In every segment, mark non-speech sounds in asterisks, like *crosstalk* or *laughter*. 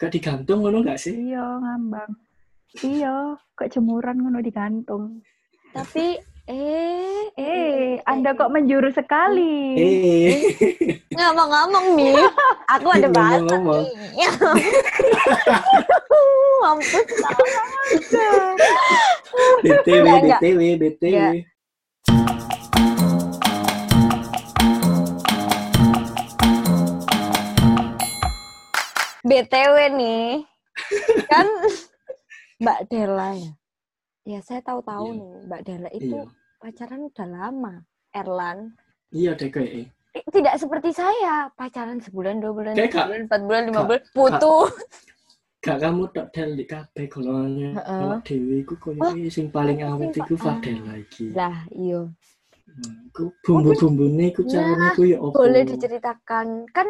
gak digantung ngono gak sih? Iya, ngambang. Iya, kok jemuran ngono digantung. Tapi eh Eh, Anda kok menjuru sekali. Eh, *laughs* ngomong-ngomong nih, aku ada bahasa nih. Mampus BTW. BTW, BTW. BTW nih, kan Mbak Dela ya. Ya saya tahu-tahu Iya. nih, Mbak Dela itu Iya. pacaran udah lama. Erlan, Iya kayak. Eh, tidak seperti saya, pacaran sebulan, dua bulan, tiga bulan, empat bulan, lima bulan, putus. Gak kamu tak del di kabeh golongannya. Heeh. Dewi ku koyo Oh, sing paling awet iku pa- Fadela iki. Lah, iya. Hmm, Ku bumbu-bumbune ku carane ku ya opo? Boleh diceritakan. Kan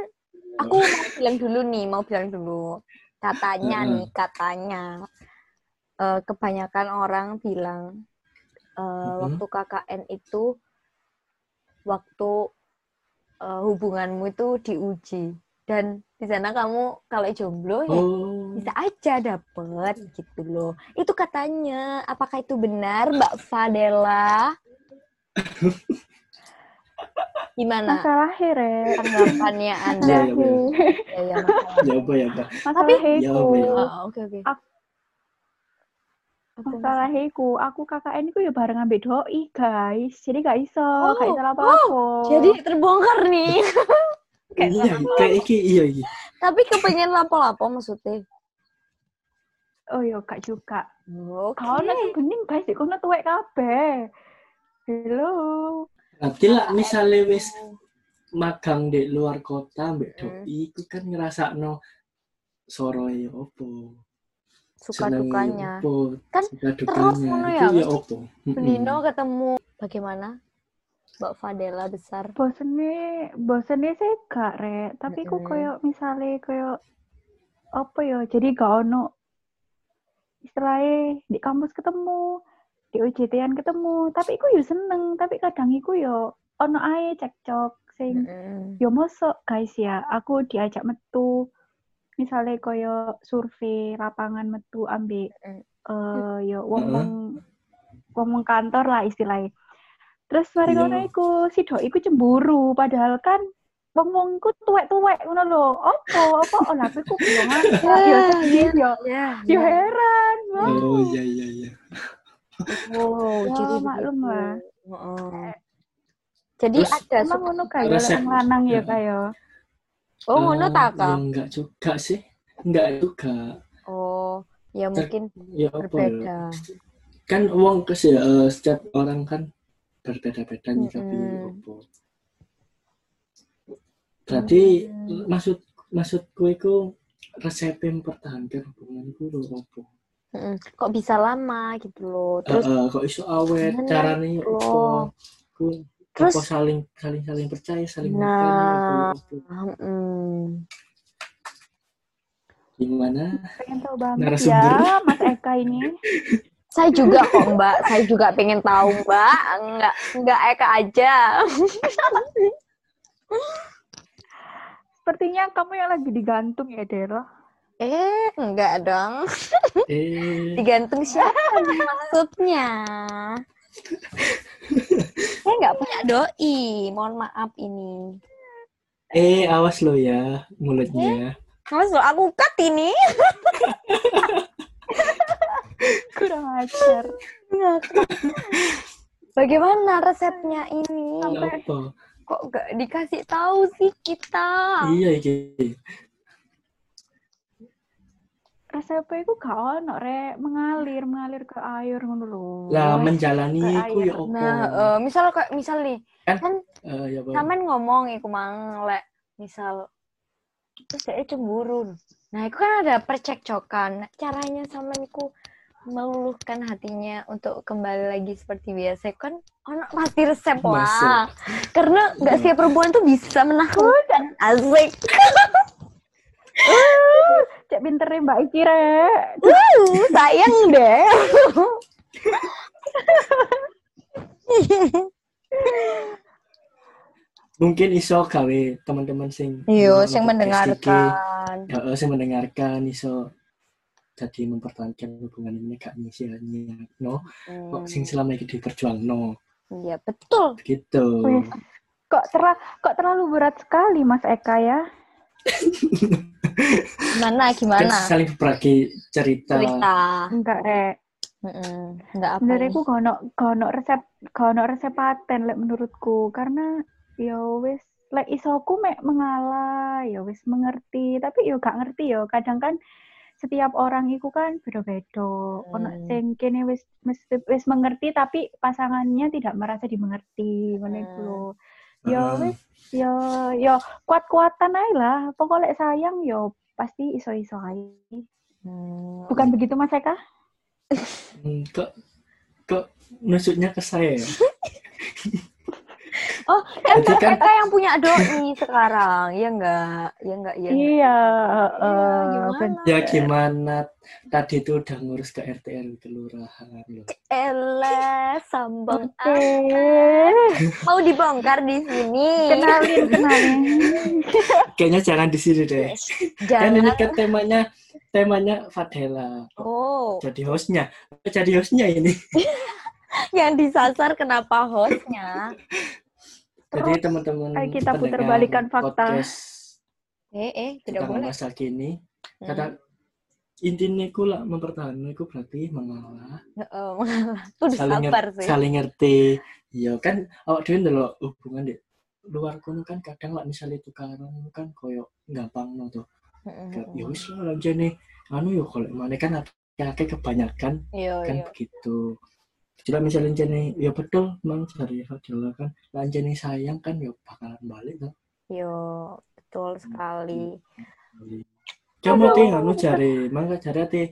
aku mau bilang dulu nih, mau bilang dulu. Katanya Heeh. nih, katanya eh, kebanyakan orang bilang eh, Mhm. waktu KKN itu waktu eh, hubunganmu itu diuji dan di sana kamu kalau jomblo ya Oh. bisa aja dapet gitu loh. Itu katanya. Apakah itu benar, Mbak Fadela? *laughs* Gimana Masalah Re. tanggapannya Anda? Iya, iya, Ya, ya, masalah. Ya apa ya, Pak? Masalah Ya iku. apa ya? Oh, Oke, oke. Ak- Apa Masalah iku, aku KKN iku ya bareng ambek doi, guys. Jadi gak iso, Oh, gak iso apa-apa. Jadi terbongkar nih. *laughs* Kayak Iya, kayak iki iya iki. Tapi kepengen lapo-lapo maksudnya. Oh iya, gak juga. Oke. Kau nak bening guys, kau nak tuwek kabeh. Hello. Berarti lah misalnya wis magang di luar kota mbak Hmm. doi iku kan ngrasakno soroe opo. Suka senenge dukanya. opo, Kan suka terus dukanya. ngono Itu ya, ya opo. Mm-mm. Belino ketemu bagaimana? Mbak Fadela besar. Bosennya, bosennya sih gak rek. Tapi ku Mm-mm. koyo misalnya koyo apa ya? Jadi gak ono istilahnya di kampus ketemu, di UJT-an ketemu. Tapi ku yo seneng. Tapi kadang iku yo ono ae cekcok sing Mm-mm. yo mosok guys ya. Aku diajak metu. Misalnya koyo survei lapangan metu ambek Mm. eh yo wong-wong wong-wong kantor lah istilahnya. Terus mari Iya. ngono iku si doi iku cemburu padahal kan wong-wong iku tuwek-tuwek ngono lho. Opo? Opo oh lah aku *laughs* ada. Yo sedih yo. Ya, Yo heran. Oh iya iya iya. Oh, Ya, jadi maklum lah. Heeh. Jadi Terus, ada Emang suka- ngono kayak Resep. wong lanang ya Ya. kayak. Oh, ngono Eh, tak Ya Kak? enggak juga sih. Enggak juga. Oh, ya mungkin Ya apa berbeda. ya? Kan uang kes ya eh, setiap orang kan berbeda-beda nih tapi Mm-mm. apa. Berarti Mm. maksud maksudku itu resep mempertahankan hubungan itu lho apa? Mm-mm. Kok bisa lama gitu loh. Eh, Terus eh, kok iso awet Gimana caranya itu apa? loh? Ku Terus- apa saling saling saling percaya saling Nah. mengenal, apa, apa. mm, gimana? Pengen tahu banget Narasumber. ya Mas Eka ini. *laughs* saya juga kok Mbak, saya juga pengen tahu Mbak. Enggak, enggak Eka aja. *laughs* Sepertinya kamu yang lagi digantung ya, Dela. Eh, enggak dong. Eh, Digantung siapa maksudnya? Saya nggak punya doi, mohon maaf ini. eh awas lo ya mulutnya. Mas lo aku cut ini. *laughs* Kurang ajar. Bagaimana resepnya ini? Sampai- Apa? Kok nggak dikasih tahu sih kita? Iya iki. Resepnya itu gak ono rek mengalir mengalir ke air ngono lho. Lah menjalani iku ya apa? Nah, eh, misal kayak misal nih, Kan- kan Eh, ya sampean ngomong iku mang lek misal terus dia cemburu. Nah, itu kan ada percekcokan. Caranya sampean iku meluluhkan hatinya untuk kembali lagi seperti biasa kan ono pasti resep lah. Karena nggak setiap perempuan tuh bisa menaklukkan asik. *laughs* *laughs* Cek pinternya Mbak Iki rek. Uh, sayang deh. Mungkin iso gawe teman-teman sing Yo, ngono sing mendengarkan. ya sing mendengarkan iso jadi mempertahankan hubungan ini gak nyisia-nya no kok Hmm, sing selama ini diperjuang no Iya, betul. gitu Wih, kok terlalu kok terlalu berat sekali Mas Eka ya? Gimana, kan gimana? saling berbagi cerita, Cerita. Enggak, Rek. Mm-mm. Enggak apa nih? aku gak ono gak ono resep gak ono resep paten lek menurutku karena ya wis lek isoku mek mengalah ya wis mengerti tapi yo gak ngerti yo kadang kan setiap orang itu kan beda-beda ono Hmm. sing kene wis mesti wis mengerti tapi pasangannya tidak merasa dimengerti ngono Hmm. Yo Ah. wis yo yo kuat-kuatan aja lah pokoknya lek sayang yo pasti iso-iso aja Hmm. bukan begitu Mas Eka kok kok nusuknya ke saya ya? *laughs* Oh, *laughs* kan Mas kan- Eka yang punya doi *laughs* sekarang. Iya enggak? Iya enggak? Iya. enggak? iya Iya, eh, gimana? ya gimana tadi tuh udah ngurus ke RT RW kelurahan loh Elah, sambang Oke. mau dibongkar di sini. Kenalin, kenalin. *laughs* kayaknya jangan di sini deh kan Jangan. ini kan temanya temanya Fadela Oh, jadi hostnya jadi hostnya ini yang disasar kenapa hostnya? Jadi teman-teman Ayo kita putar balikan fakta. podcast Eh, eh, tidak tentang boleh. masa kini Hmm. kata intinya ku lah mempertahankan ku berarti mengalah Heeh, mengalah. *laughs* Saling sih. saling ngerti iya kan awak dhewe ndelok hubungan di luar kono kan kadang lah misalnya tukaran kan koyo gampang no tuh Heeh, ya wis lah nih anu yo kalau mana kan akeh kebanyakan Iya, kan iya. begitu Jadi misalnya jene ya betul mang dari Fadila kan lah jene sayang kan ya bakalan balik kan Iya, betul sekali. Kamu ti anu cari mangga cari ati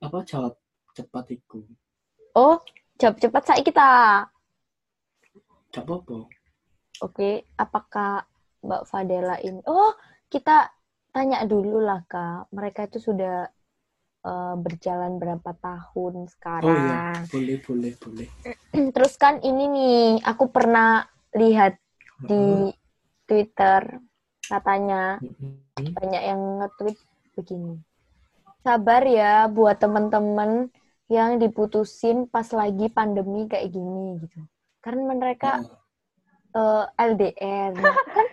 apa jawab cepat iku Oh, jawab cepat saya kita. gak apa-apa Oke, apakah Mbak Fadela ini? Oh, kita tanya dulu lah kak. Mereka itu sudah eh, berjalan berapa tahun oh iya sekarang? boleh boleh boleh *clears throat* Terus kan ini nih, aku pernah lihat di Twitter katanya Mm-mm. banyak yang nge-tweet begini. Sabar ya buat teman-teman yang diputusin pas lagi pandemi kayak gini gitu. Karena mereka eh, LDR. Nah, kan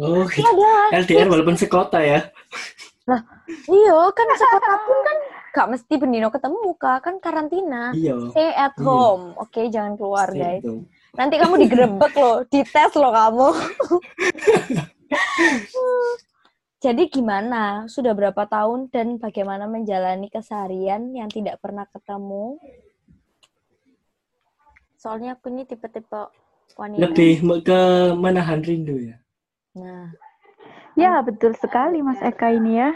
oh *laughs* LDR walaupun sekota ya Iya, kan sekota pun kan gak mesti benino ketemu kak, kan karantina. iya Stay at Iya. home, oke jangan keluar Stay guys. dong. Nanti kamu digerebek loh, *laughs* dites loh kamu. *laughs* Jadi gimana? Sudah berapa tahun dan bagaimana menjalani keseharian yang tidak pernah ketemu? Soalnya aku ini tipe-tipe wanita. lebih ke menahan rindu ya Nah, Ya, betul sekali Mas Eka ini ya.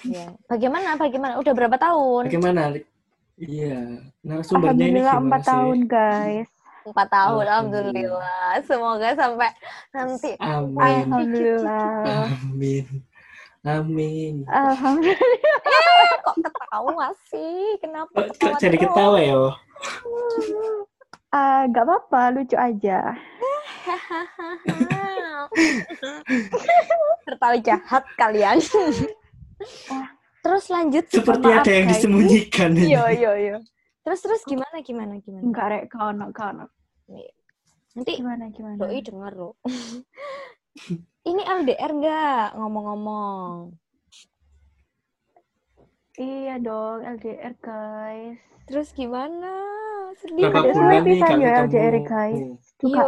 Ya. Bagaimana? Bagaimana? Udah berapa tahun? bagaimana iya narasumbernya ini Alhamdulillah gimana empat tahun guys. Empat tahun, Alhamdulillah. alhamdulillah. Semoga sampai nanti amin Alhamdulillah. amin amin Alhamdulillah. kok ketawa sih? Kenapa kok, kok jadi terus? ketawa ya Ah, gak apa-apa, lucu aja. *laughs* Tertawa jahat kalian. Terus lanjut. seperti Maaf, ada yang guys. disembunyikan. Iya, iya, iya. Terus terus gimana gimana gimana? Enggak, Rek, kau ono, kau ono. Nanti Gimana, gimana? doi dengar loh. *laughs* Ini LDR nggak ngomong-ngomong? Iya dong, LDR guys. Terus gimana? Sedih. pisan gak ya, ketemu LDR, guys. Iya. Juga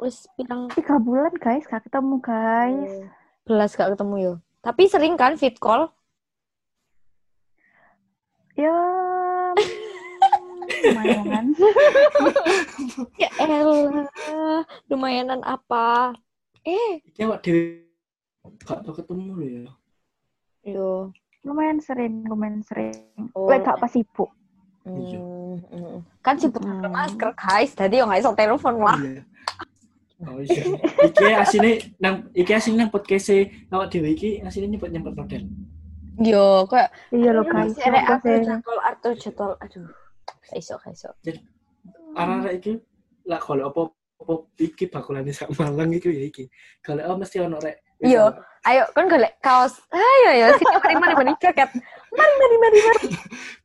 Terus bilang tiga bulan guys, gak ketemu guys. Belas gak ketemu yo. Tapi sering kan fit call? Ya, lumayan. *laughs* Ya elah, lumayanan apa? Eh, Iki awak dhewe gak tau ketemu lho ya. yo. lumayan sering, lumayan sering. Oh. Lek gak pas sibuk. Iya. Hmm, hmm. Kan sibuk Hmm. pakai masker, guys. Tadi yo nggak iso telepon lah. Oh iya. Iki asine nang iki asine nang podcast awak dhewe iki asine nyebut nyebut model. Yo, kayak Iya guys. ada Apa atur sih? jadwal, atur jadwal. Aduh, gak iso. Arek-arek iki lah kalau apa apa iki bakulane sak Malang iku ya iki. Kalau oh, mesti ono rek Iya, ayo kan golek kaos. Ayo ya, sini mari mari mari jaket. Mari mari mari mari.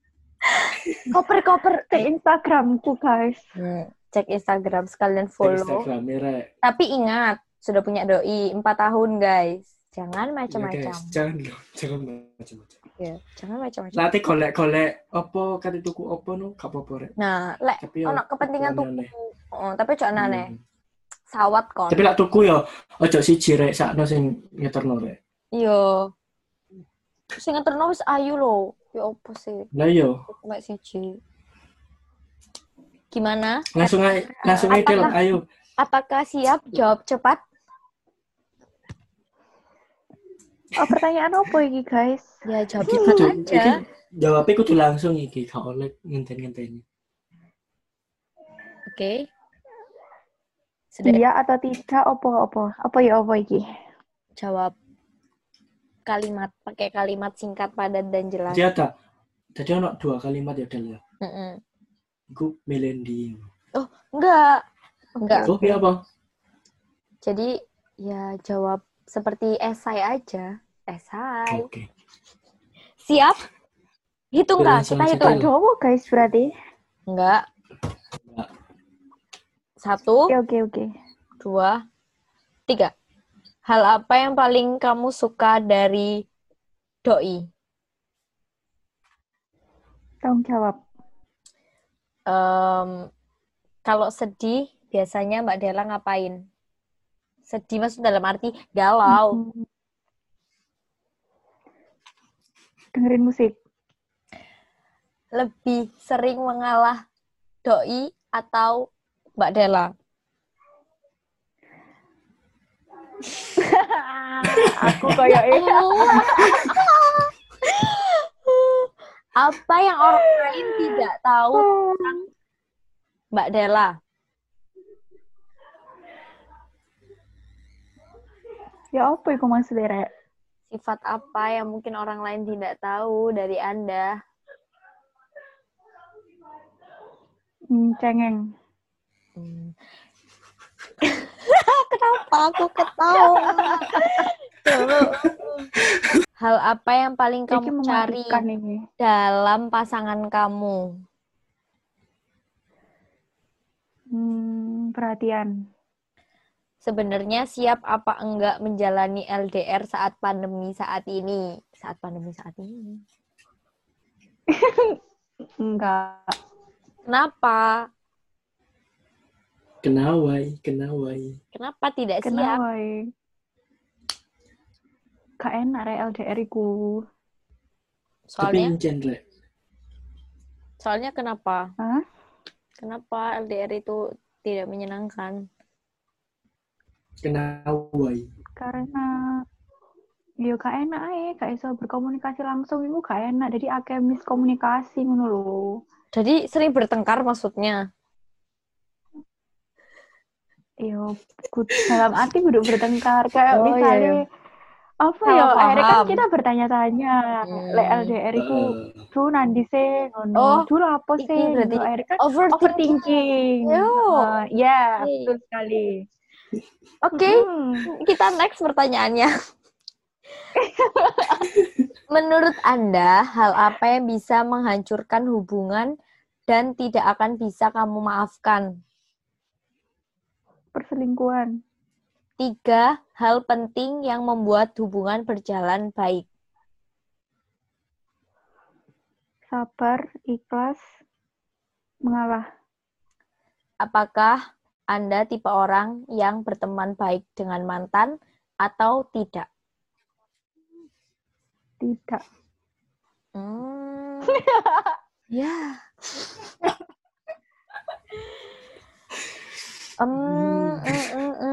*laughs* Koper koper. Ke Instagramku, guys. Cek Instagram sekalian follow. Instagram ya rek Tapi ingat, sudah punya doi 4 tahun, guys. Jangan Ya, macam-macam. guys jangan *laughs* jangan macam-macam Ya, jangan macam-macam. nanti golek golek apa kata tuku apa no gak apa-apa rek Nah, lek tapi ya ono kepentingan tuku. Oh, tapi cok aneh. Hmm. Sawat kon. tapi lek tuku ya ojo siji rek sakno sing ngeterno rek Iya. Sing ngeterno wis ayu lho. Ya opo sih? lah yo Mek siji. Gimana? langsung aja langsung aja. Apakah- ayo Apakah siap jawab cepat? Oh, pertanyaan apa ini, guys? Ya jawab cepat aja. iki jawabnya kudu langsung iki gak oleh ngenten-ngenteni Oke. Sudah Iya atau tidak? Apa-apa? Apa ya apa iki? jawab kalimat pakai kalimat singkat padat dan jelas. jadi ada jadi ono dua kalimat ya Del ya Iku melendi Enggak. Enggak. oh iya apa Jadi ya jawab seperti esai aja. Esai. oke Siap? Hitung Ya, langsung kita hitung. Del. Cowok, guys, berarti. Enggak. Enggak. Satu, Oke, oke, oke. dua, tiga. Hal apa yang paling kamu suka dari doi? Tanggung jawab. Em, kalau sedih, biasanya Mbak Dela ngapain? Sedih maksud dalam arti galau. Hmm. Dengerin musik. Lebih sering mengalah doi atau Mbak Dela? *laughs* Aku kayak ini. *laughs* Apa yang orang lain tidak tahu tentang Mbak Dela? Ya apa itu maksudnya, Rek? Sifat apa yang mungkin orang lain tidak tahu dari Anda? Hmm, cengeng. Hmm. *laughs* Kenapa aku ketawa? *laughs* Hal apa yang paling Iki kamu cari ini. dalam pasangan kamu? Hmm, perhatian. Sebenarnya siap apa enggak menjalani LDR saat pandemi saat ini? Saat pandemi saat ini. *laughs* Enggak. Kenapa? kenawai kenawai Kenapa tidak siap? Kenapa? Gak enak, Rek, LDR iku. tapi Soalnya, rek soalnya kenapa? Hah? Kenapa LDR itu tidak menyenangkan? kenawai Karena ya gak enak ae, gak iso berkomunikasi langsung iku gak enak. Jadi akeh miskomunikasi ngono lho. Jadi sering bertengkar maksudnya. Yo, ku- dalam arti kudu bertengkar kayak Oh, iya, misalnya iya. Apa ya akhirnya kan kita bertanya-tanya Hmm. LDR Eh, tuh nanti sih ngono Oh, dulu apa sih berarti Gitu. akhirnya kan Overthinking. overthinking Yo. Ah, ya Oke. betul sekali Oke, Hmm. kita next pertanyaannya. *laughs* Menurut Anda, hal apa yang bisa menghancurkan hubungan dan tidak akan bisa kamu maafkan? perselingkuhan Tiga hal penting yang membuat hubungan berjalan baik. sabar ikhlas mengalah Apakah Anda tipe orang yang berteman baik dengan mantan atau tidak? tidak Hmm. *laughs* ya. Hmm. em, em, em.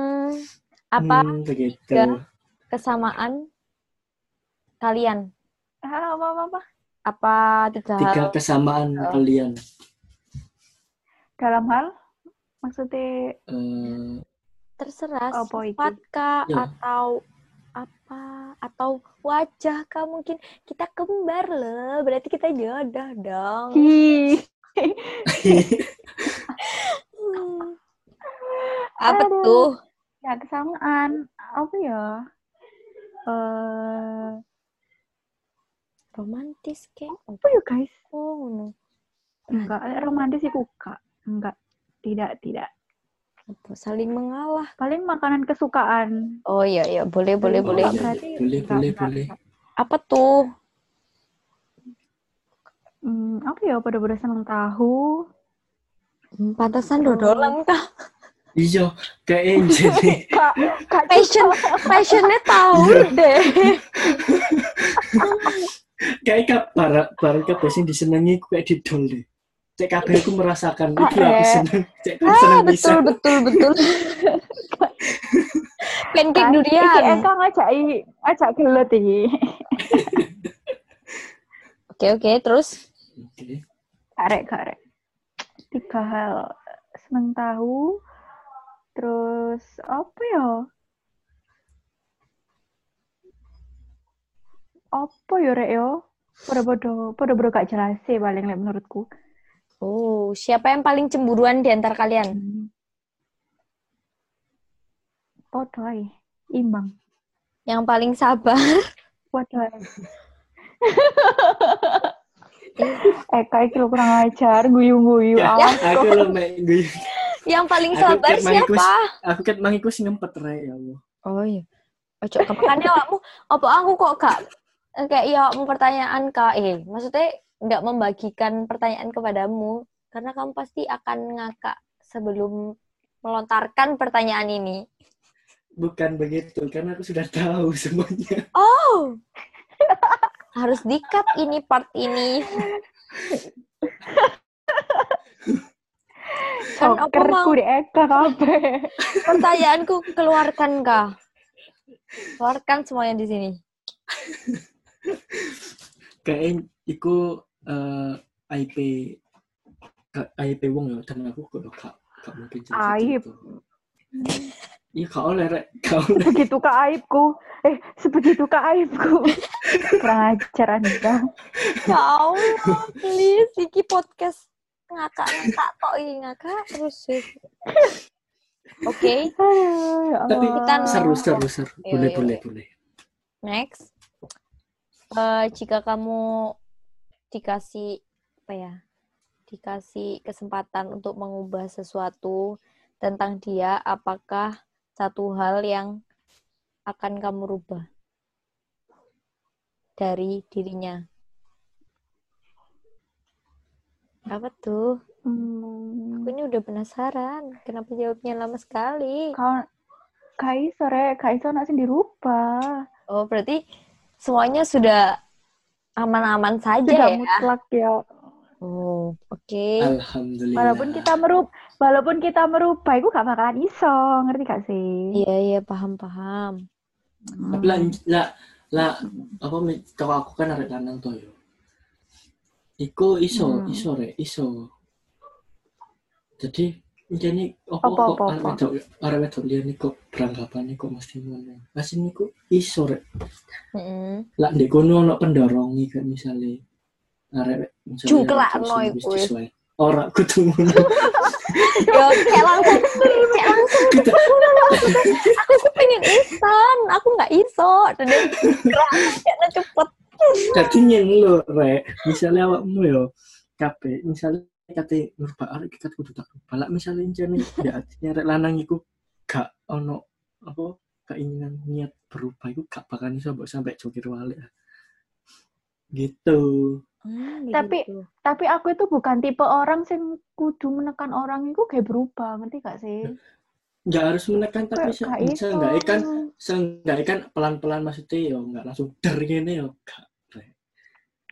Apa hmm, begitu tiga? kesamaan kalian? ah, apa apa apa Apa tiga, tiga hal? kesamaan Oh. kalian dalam hal maksudnya Eh, Terserah iki? sifat kah Ya. atau apa atau wajah kah mungkin kita kembar loh berarti kita jodoh dong. Hi. *laughs* Hmm. Apa Aduh. tuh? Ya kesamaan apa ya eh Romantis kayak. apa ya guys? Oh, ngono. Enggak, romantis iku enggak. Enggak. Tidak, tidak. Apa? Saling mengalah. Paling makanan kesukaan. Oh iya iya, boleh boleh Oh, boleh. iya. Berarti Boleh, enggak, boleh, enggak, boleh. enggak. Apa tuh? Hmm, apa ya pada-pada seneng tahu. Hmm, Pantesan dodolan kah? Iya, kayak jadi *laughs* Kak, kak Passion, passionnya tahu Iya. deh. *laughs* kayak kak para para kabeh sing disenengi ku kayak didol deh. Cek kabeh aku merasakan Ah, aku eh. seneng, cek aku Ah, seneng bisa. betul betul betul. *laughs* Pancake Kan, Iki durian. Eka ngajak ngajak gelut iki. Oke oke, terus Oke. Karek, karek. Tiga hal. Seneng tahu. Terus, apa ya? Apa ya, Rek, yo? Pada-pada, pada-pada gak jelas sih paling menurutku. oh, siapa yang paling cemburuan di antara kalian? Hmm. Podo. Imbang. Yang paling sabar. Podo. Eka iki lho kurang ajar, guyu-guyu. Ya, Awas aku kok. lo mek gue. Yang paling Aku sabar mangiku- siapa? Aku kan mangiku sing ngempet rek ya Allah. Oh iya. Ojo kemakane awakmu apa aku kok gak eh, kayak ya awakmu pertanyaan kak eh maksudnya nggak membagikan pertanyaan kepadamu karena kamu pasti akan ngakak sebelum melontarkan pertanyaan ini. Bukan begitu, karena aku sudah tahu *laughs* semuanya. Oh. *laughs* Harus dikat ini part ini. *laughs* kan apa mau di Eka kabeh. pertanyaanku keluarkan kak. Keluarkan semuanya di sini. Kayak iku eh, IP IP wong ya dan aku kok gak gak mungkin cerita Aib. Iya gak oleh rek, gak oleh. Sebegitu ke aibku. Eh, sebegitu ke aibku. Kurang ajar Anda. Ya Allah, please, iki podcast ngakak-ngakak tok iki ngakak terus sih. *laughs* Oke, ya Tapi Allah. Kita- Seru seru seru. Iya, Boleh iya, boleh iya. boleh. next. Eh, jika kamu dikasih apa ya? Dikasih kesempatan untuk mengubah sesuatu tentang dia, apakah satu hal yang akan kamu rubah dari dirinya? Apa tuh? Hmm, Aku ini udah penasaran. Kenapa jawabnya lama sekali? kau kai sore kai nak dirubah. Oh, berarti semuanya sudah aman-aman saja Sudah ya? mutlak ya. Oh, oke. Alhamdulillah. Walaupun kita merub walaupun kita merubah itu gak bakalan iso, ngerti gak sih? Iya, iya, paham-paham. Tapi lah, lah, lah, apa kalau aku kan arek lanang tuh. Iku iso, Hmm. iso rek, iso. Jadi jadi kok apa, arek apa? wedok arek wedok liyan kok beranggapan kok mesti ngono. Masih niku iso rek. Mm-mm. Lah ndek kono ono pendorongi kayak misalnya arek misalnya Jungkelakno arek iku. Ora kudu ngono. Yo, kayak langsung, kayak langsung. Aku tuh pengen isan, aku nggak iso. Dia gerak, cepet. Jadi nyen lho rek, misalnya awakmu yo kabeh, misalnya kate nurba arek kita kudu tak rubah. Lah misalnya jane *laughs* ya artinya rek lanang iku gak ono apa keinginan niat berubah iku gak bakal iso mbok sampai jokir walik. Gitu. Hmm, Tapi- gitu. Tapi aku itu bukan tipe orang sing kudu menekan orang itu kayak berubah, ngerti gak sih? Nggak harus menekan tapi seenggaknya kan seenggaknya kan pelan-pelan maksudnya yo nggak langsung der gini yo gak.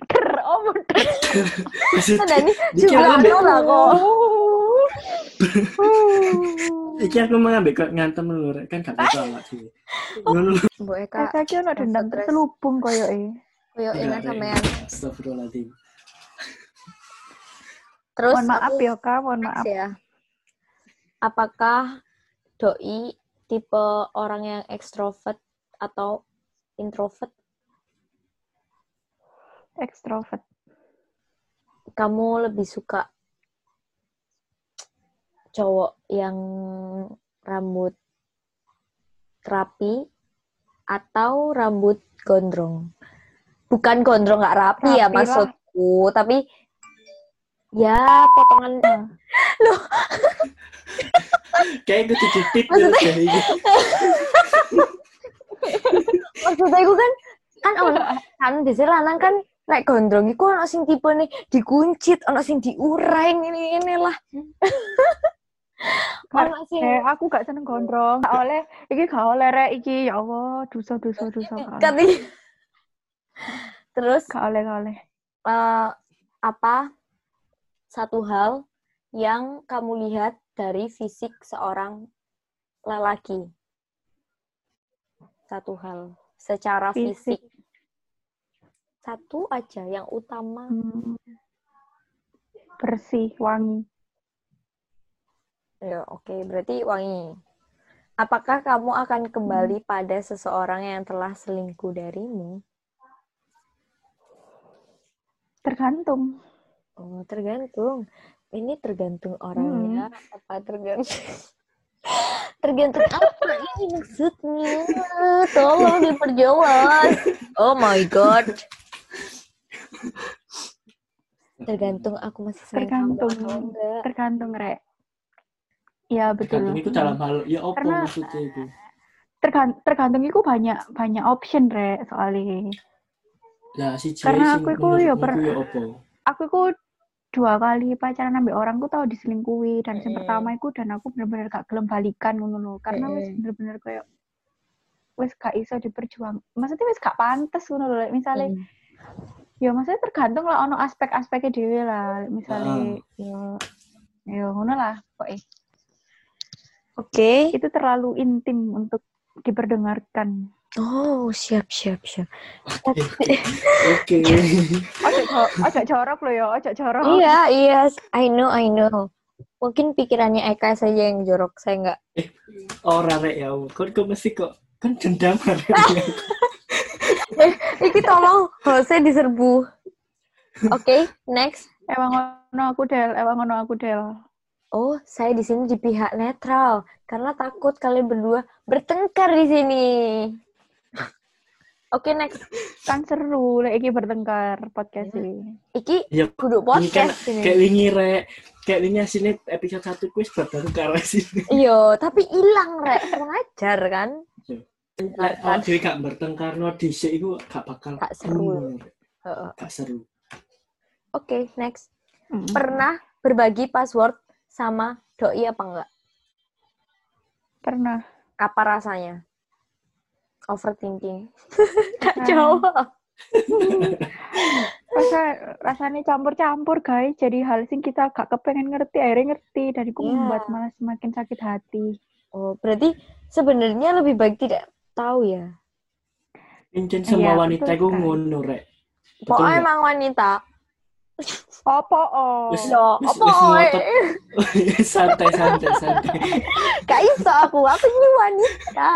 Ker, oh ini Iki juga lah kok. *laughs* iki aku mau ngambil ngantem lho kan gak bisa awak sih. Ngono lho. Bu Eka, Kayak ono dendam terselubung koyo e. koyo Enggak, ini Rek. sampean. Astagfirullahaladzim. Terus Mohon maaf ya, Kak, mohon maaf. ya. Apakah doi tipe orang yang ekstrovert atau introvert? Extrovert. Kamu lebih suka cowok yang rambut rapi atau rambut gondrong? Bukan gondrong nggak rapi, ya Rapi lah. maksudku, tapi ya potongan *laughs* loh Kayak gue tujuh tip Maksudnya- ya, kayak gitu. *laughs* maksudnya itu kan kan ono kan biasanya lanang kan lek gondrong iku ono sing tipe nih dikuncit, ono sing diurai ini ini lah. *laughs* ono sing Eh, aku gak seneng gondrong. Gak oleh, iki gak oleh rek iki. Ya Allah, dosa dosa dosa. *laughs* Kati. *laughs* Terus Gak oleh, gak oleh. eh, apa satu hal yang kamu lihat dari fisik seorang lelaki? Satu hal secara Fisik. fisik. Satu aja yang utama. Hmm. Bersih, wangi. Ya, oke, berarti wangi. Apakah kamu akan kembali pada seseorang yang telah selingkuh darimu? Tergantung. Oh, tergantung. Ini tergantung orangnya, apa tergantung? *laughs* tergantung apa ini maksudnya? Tolong diperjelas. Oh my god. *laughs* Tergantung aku masih sayang kamu Tergantung. atau enggak. Tergantung, rek. Ya, betul. Tergantung itu dalam hal ya apa Karena- maksudnya itu? Tergan- tergantung itu banyak banyak option, rek, soalnya. Lah si Karena aku iku ya per- ya? Aku itu dua kali pacaran ambil orang ku tahu diselingkuhi dan yang Mm. pertama itu dan aku bener-bener gak gelem balikan ngono lho karena wis Mm. bener-bener kayak wis gak iso diperjuang maksudnya wis gak pantes ngono lho misalnya Hmm. Ya maksudnya tergantung lah ono aspek-aspeknya dhewe lah misalnya ya ya ngono lah pokoknya Oke. itu terlalu intim untuk diperdengarkan Oh, siap, siap, siap. Oke. *laughs* ojo jo- ojo jorok lo ya ojo jorok Iya, iya. I know, I know. Mungkin pikirannya Eka saja yang jorok, saya nggak. Ora rek ya. Kok kok mesti kok kan dendam. *laughs* Iki tolong, saya diserbu. Oke, next. emang ono aku del emang ono aku del Oh, saya di sini di pihak netral karena takut kalian berdua bertengkar di sini. Oke, next. kan seru lek iki bertengkar podcast ini Iki Ya kudu ini kan podcast ini. kayak wingi rek. Kayak wingi asine episode 1 kuis baru ke arah sini. Iya, tapi hilang, Rek. Kurang ajar, kan? Lek kalau dhewe gak bertengkar no dhisik iku gak bakal Gak seru. Hmm, Heeh. Gak seru. Oke, next. Mm. Pernah berbagi password sama doi apa enggak? pernah Apa rasanya? Overthinking. *laughs* Gak jawab. *laughs* rasa rasanya campur-campur guys jadi hal sing kita gak kepengen ngerti akhirnya ngerti dan itu Iya. membuat malah semakin sakit hati Oh, berarti sebenarnya lebih baik tidak tahu ya. Incen semua Iya, wanita sekali. ngono rek. Pokoknya emang wanita. opo oh wis oi? ngotot. *laughs* santai santai santai. Gak iso aku, aku ini wanita.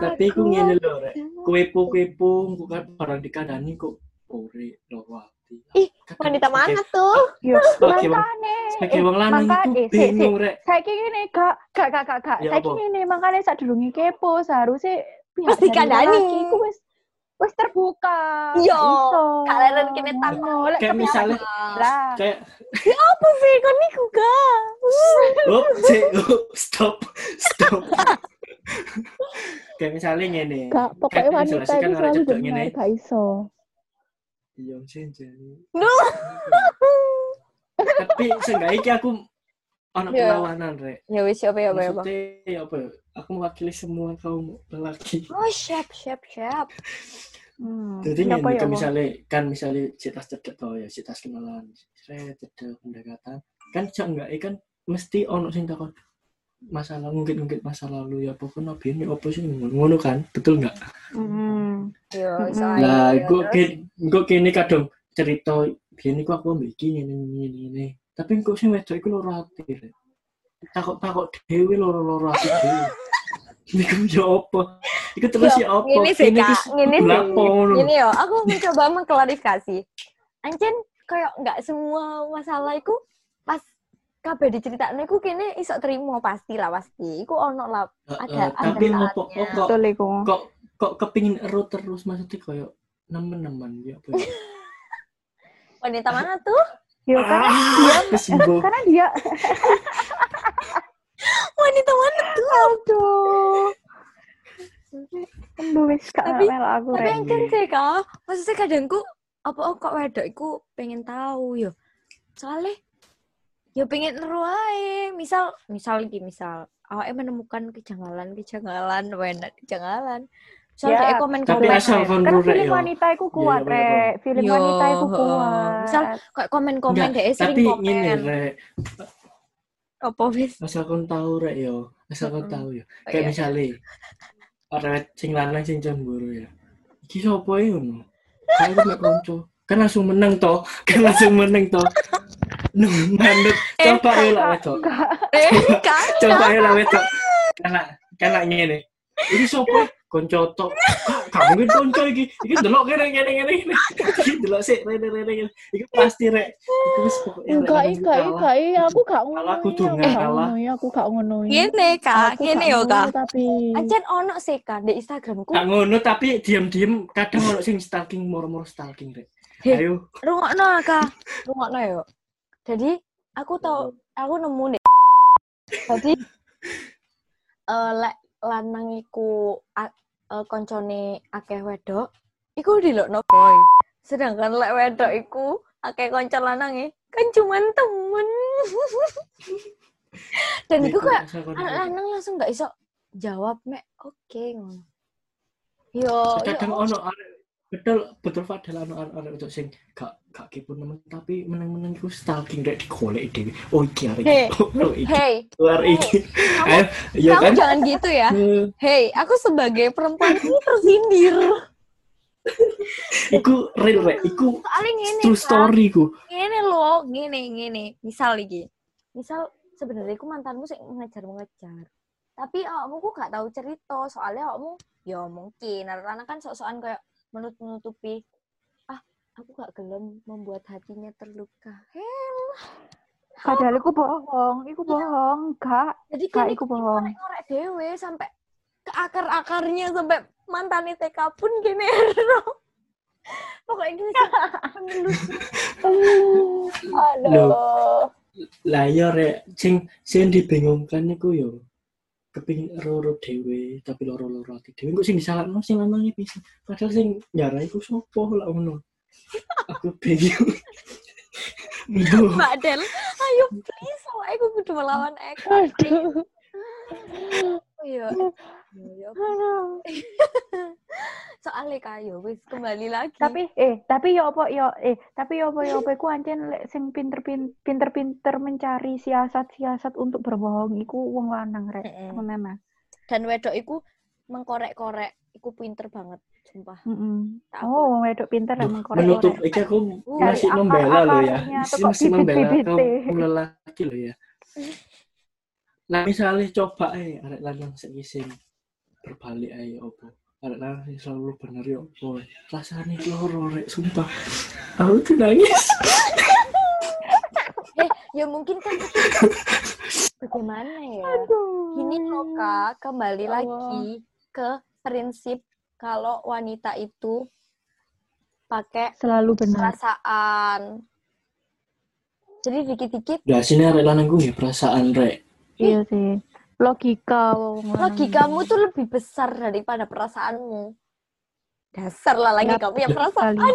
Tapi aku ngene lho rek. Kuepo-kuepo engko kan orang dikandani kok ore lho wati. Ih, Wanita mana tuh? yo Sebagai wong- makane Sebagai eh, wong lanang maka- iku eh, bingung rek. saya gini gak gak gak gak gak Ya saya apa? gini makanya saat durungi kepo seharusnya pihak dikandani. iku wis wis terbuka Yo, Gak iso. kalian kene lek Kayak misalnya lah kayak Apa sih kon niku oh, cek, oh, stop stop. kayak misalnya ngene. gak pokoknya Kan wanita itu arek selalu benar ngene. gak iso Iya, Cen, No. *laughs* Tapi seenggaknya iki aku ono Iya. perlawanan rek. Ya wis apa ya apa ya, Bang. Ya apa? ya, Aku mewakili semua kaum lelaki. Oh, siap siap siap. Hmm. Jadi ya, kan Bang? misalnya kan misalnya citas cedek to ya, citas kenalan, saya cedek pendekatan. Kan cak enggak kan mesti ono sing takon masa lalu ya apa kan biyen ya apa sih ngono kan betul nggak Hmm. Iso ae. lah gue gue kini kadang cerita biyen iku aku ambek iki ngene ngene ngene tapi kok sing wedok iku loro ati Rek. takut-takut dhewe loro-loro ati dhewe *laughs* Iku ya apa? Iku terus ya apa? Ngene sih, Kak. Ngene sih. Gini yo, aku mencoba mengklarifikasi. Anjen kayak nggak semua masalah iku pas kabeh diceritakne iku kene iso terima pasti lah pasti. Iku ono lah ada- ada tapi saatnya. opo kok kok kok kepingin ero terus maksudnya kayak nemen-nemen ya? *laughs* Wanita mana tuh? Ya karena Ah, dia karena dia *laughs* *laughs* Wanita mana tuh? aduh. Embu wis gak Tapi- aku Tapi rek. yang kan sih kak, maksudnya kadangku apa oh, kok wedok iku pengen tahu yo. Soalnya ya pengen ae. Misal misal iki misal awake menemukan kejanggalan-kejanggalan, enak kejanggalan. Misal Ya, komen Tapi komen asal rurek film yo. wanita iku kuat Iya, iya, rek. Film Yo, wanita iku heeh. kuat. Misal kayak komen-komen deh sering tapi komen. ngene rek, Apa wis? asal kon tahu rek yo, asal kon Heeh. tahu yo. Oh, Kayak iya. misalnya arek sing lanang sing cemburu ya. Iki sapa ya ngono? Kayak mek konco. Kan langsung menang toh. *laughs* Kan langsung menang toh. Mandut. *laughs* Eh, Coba ya lah. Eh, *laughs* kan? Coba ya lah wedok. Karena karena ngene. Iki sapa? Konco tok. Gak mungkin konco iki. Iki delok kene kene kene. Iki delok sik rene rene. Iki pasti rek. Iku wis pokoknya rek, Enggak, enggak, enggak, aku gak ngono. Kudu aku gak ngalah. ngono, aku gak ngono. Gini kak, gak yo kak. Tapi Ancen ono sih kak di Instagramku. Gak ngono tapi diam-diam kadang ono sing stalking moro-moro stalking rek. Ayo. Rungokno kak, rungokno yo. Jadi aku tau, aku nemu deh. *laughs* Jadi eh lek lanang iku eh, koncone akeh wedok, iku dilokno boy. Sedangkan lek wedok iku akeh konco lanange kan cuman temen. *laughs* Dan iku kayak anak tahu. lanang langsung gak iso jawab mek oke ngono. Yo, kadang yo. ono arek betul betul padahal ono arek arek untuk sing gak gak kepo nemen tapi meneng-meneng iku stalking rek digoleki dhewe. Oh iki arek. Hei, Oh iki. Hey, Luar iki. Ayo, *laughs* iya kamu kan? jangan gitu ya. Eh, Hey, aku sebagai perempuan ini tersindir. *laughs* Iku real rek, iku Soalnya true Kak. story ku. Ngene loh, ngene, ngene. Misal iki. Misal sebenarnya aku mantanmu sih ngejar-ngejar. Tapi awakmu ku gak tahu cerita, soalnya awakmu ya mungkin karena kan sok-sokan kayak menut-menutupi ah, aku gak gelem membuat hatinya terluka. Hel. padahal iku bohong, iku bohong, enggak. Jadi Kak, kan iku bohong. ngorek dewe sampai ke akar-akarnya sampai mantan TK pun gini *laughs* ero. Pokoknya gini sih, menelus. *laughs* Aduh. Lah ya rek, sing sing dibingungkan iku yo kepingin roro dhewe tapi loro-loro ati dhewe kok sing disalahno sing lanange bisa padahal sing nyarai iku sopo lah ngono aku Mbuh. Mbak Del, ayo please, aku kudu melawan. Aduh. Iya. Aduh. *laughs* Soalnya kayo, wis kembali lagi. Tapi eh tapi ya apa ya eh tapi ya apa ya apa iku ancen lek sing pinter-pinter mencari siasat-siasat untuk berbohong iku wong lanang rek. Memang. dan wedok iku mengkorek-korek, iku pinter banget, sumpah. Mm-mm. Tak Oh, wedok pinter Duh, emang menutup iki aku masih membela lo ya masih, masih membela kaum lelaki lo ya *laughs* nah misalnya coba eh arek lanang sing sing berbalik ae opo arek lanang sing selalu bener yo opo rasane loro rek sumpah aku tuh nangis *laughs* Eh, ya mungkin kan bagaimana ya? Aduh. Gini loh kak, kembali Ya Allah. lagi ke prinsip kalau wanita itu pakai Selalu benar. perasaan. Jadi dikit-dikit Lah sini arek lanang gue ya perasaan rek Iya sih. Logika logikamu tuh lebih besar daripada perasaanmu. Dasar lah lagi kamu ya perasaan. Kali.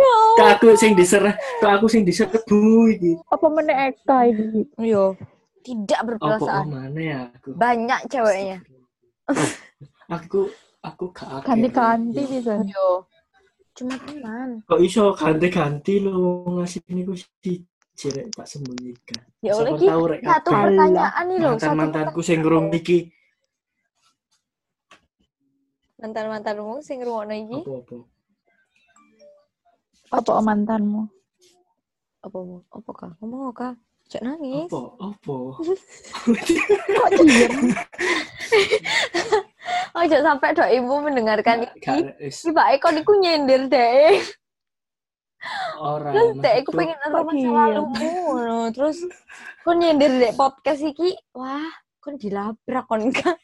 Ya Kak aku sing diserah, kak aku sing diserbu iki. Apa meneh Eka ini? Yo, tidak Apa berperasaan. mana ya aku? Banyak ceweknya. Aku aku gak. Ganti-ganti Ya. bisa. Yo. Cuma teman. Kok iso ganti-ganti lo ngasih ini gue si cerek tak sembunyikan. Ya tahu rek satu pertanyaan nih loh, mantan satu mantanku sing ngrung iki mantan mantanmu sing ngrungokno iki? Apa-apa. Apa? Mantanmu? apa mau apa kah ngomong kah cek nangis. Apa? Apa? Kok oh jangan sampai dok ibu mendengarkan Gak- ini. gak- si Pak Eko niku nyindir deh Ora. terus dek aku pengen nonton masa lalumu ngono. terus kon nyindir dek podcast iki wah kon dilabrak kon kan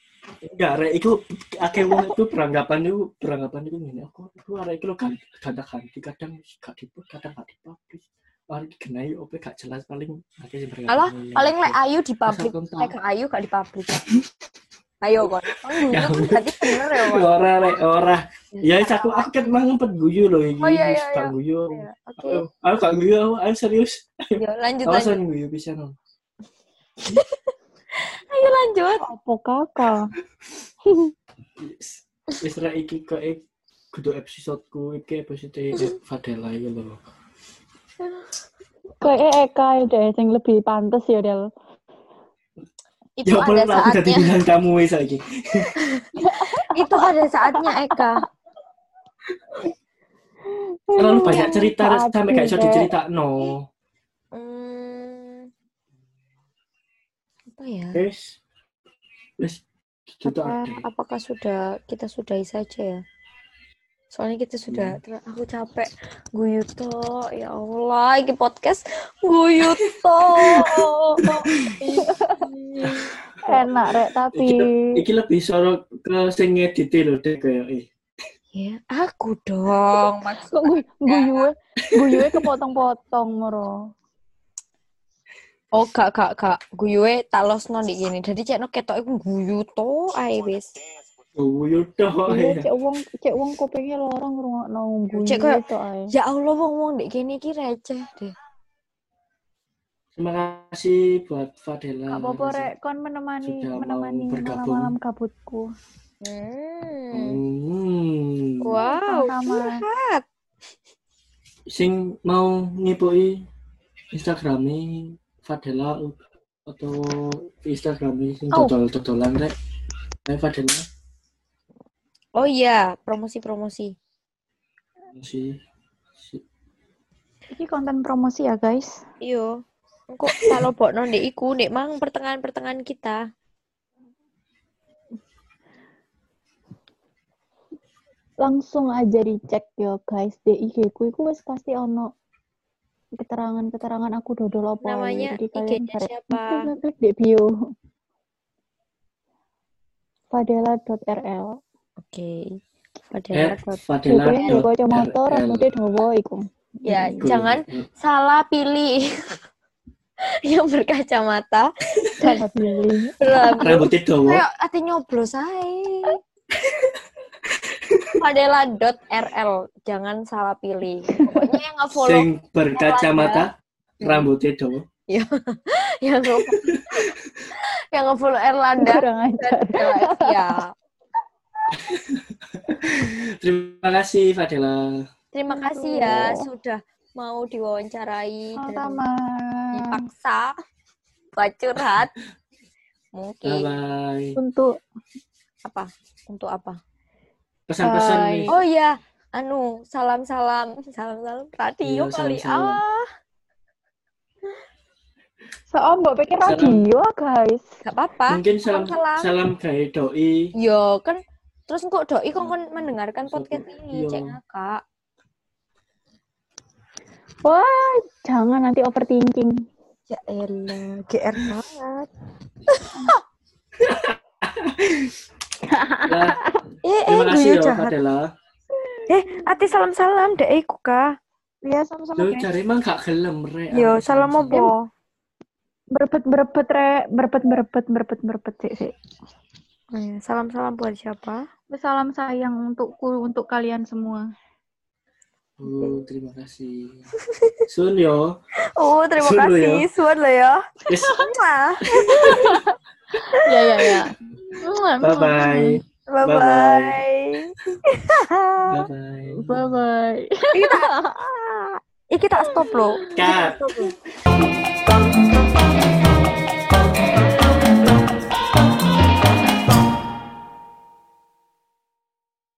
Enggak, rek iku akeh wong itu beranggapan itu beranggapan itu ngene. Aku aku arek iku lho kan ganti kadang gak diput, kadang gak dipublish. Mari digenai opo gak jelas paling akeh sing beranggapan. Alah, paling lek ayu di publik, Masa kontak. lek gak ayu gak di publik. Ayo kon. *laughs* Kon Ya kan ampun. berarti bener ya, kon. ora rek ora. Ya aku aku ket mang ngempet guyu lho iki. Oh, iya, iya, iya. guyu. Iya, Oke, Ayo, Aku gak guyu, aku ayo serius. Yo, lanjut lanjut. Awasan guyu bisa no. *laughs* Ayo lanjut. Apa kakak? Rek iki kok ik kudu episodeku iki episode Fadela iki lho. Kayak Eka ya deh, yang lebih pantas ya Del. Itu Ya ada aku saatnya. saiki. *laughs* Itu ada saatnya Eka. Terlalu banyak cerita sampai gak iso tidak. diceritakno. Hmm, apa ya? Wis itu Apa, apakah sudah kita sudahi saja ya? Soalnya kita sudah, ter- aku capek guyu toh, ya Allah, ini podcast guyu toh. *laughs* Enak rek, tapi Iki lebih sorot ke sing ngedit lho dek kayak eh. Ya, aku dong, kok gue guyu guyu kepotong-potong moro. Oh, gak, gak, gak. Guyuwe tak losno di gini. Jadi cek no ketok iku guyu to ae wis. Oh, yaudah. Iya, cek wong cek wong kupingnya lorong ngrungokno guyu Cek kayak- tok ae. Ya Allah, wong-wong di gini ki receh deh. Terima kasih buat Fadela. Gak apa-apa rek, kon menemani menemani malam-malam kabutku. Hmm. Hmm. Wow, curhat. Sing mau ngipoi Instagrame Fadela atau Instagrame sing Oh. dodol-dodolan rek. Ayo Fadela Oh iya, promosi-promosi. si si Ini konten promosi ya guys. Iyo. Engko kalau bokno ndek iku ndek mang pertengahan-pertengahan kita. Langsung aja dicek ya guys. Di IG ku iku wis pasti ono keterangan-keterangan aku dodol apa. Namanya Jadi kalian IG-nya siapa? *laughs* Klik di bio. Fadela.rl Oke. eh Padahal dot- Fadela rambutnya dawa iku. Ya, jangan salah pilih. *laughs* Yang berkacamata Salah pilih. berlagu. rambutnya dawa. Kayak ati nyoblos ae. *laughs* Padela.rl jangan salah pilih. Pokoknya yang nge-follow Sing berkacamata rambutnya dawa. yang nge yang nge-follow Erlanda dan Alexia. Terima kasih Fadela. Terima kasih ya sudah mau diwawancarai dan Sama-sama. dipaksa buat curhat. Bye Mungkin bye. Untuk apa? Untuk apa? Pesan-pesan Bye. nih. Oh iya, anu salam-salam, salam-salam radio Iya, kali. salam-salam. Ah, Soal mbok pikir Salam. radio guys. gak apa-apa. Mungkin salam Salam-salam. salam gawe doi. Yo kan terus kok doi kok kan mendengarkan podcast ini, Iya. cek ngakak. Wah, jangan nanti overthinking. Ya elah, GR banget. *laughs* Ya, *laughs* Eh, eh, kasih guyu ya jahat. Fadela. Eh, ati salam-salam dek iku ka. Ya sama-sama Lu cari emang gak gelem rek. Yo, salam apa? Berebet berebet re, berebet berebet berebet sih sih. Eh, Salam-salam buat siapa? Salam sayang untukku untuk kalian semua. Oh, terima kasih. Sun yo. Oh, terima Suruh kasih. ya. Suan lo ya. Yes. *laughs* Ya ya ya. Bye bye. Bye bye. Bye bye. Iki tak, iki tak stop lo. Cut. Stop lo.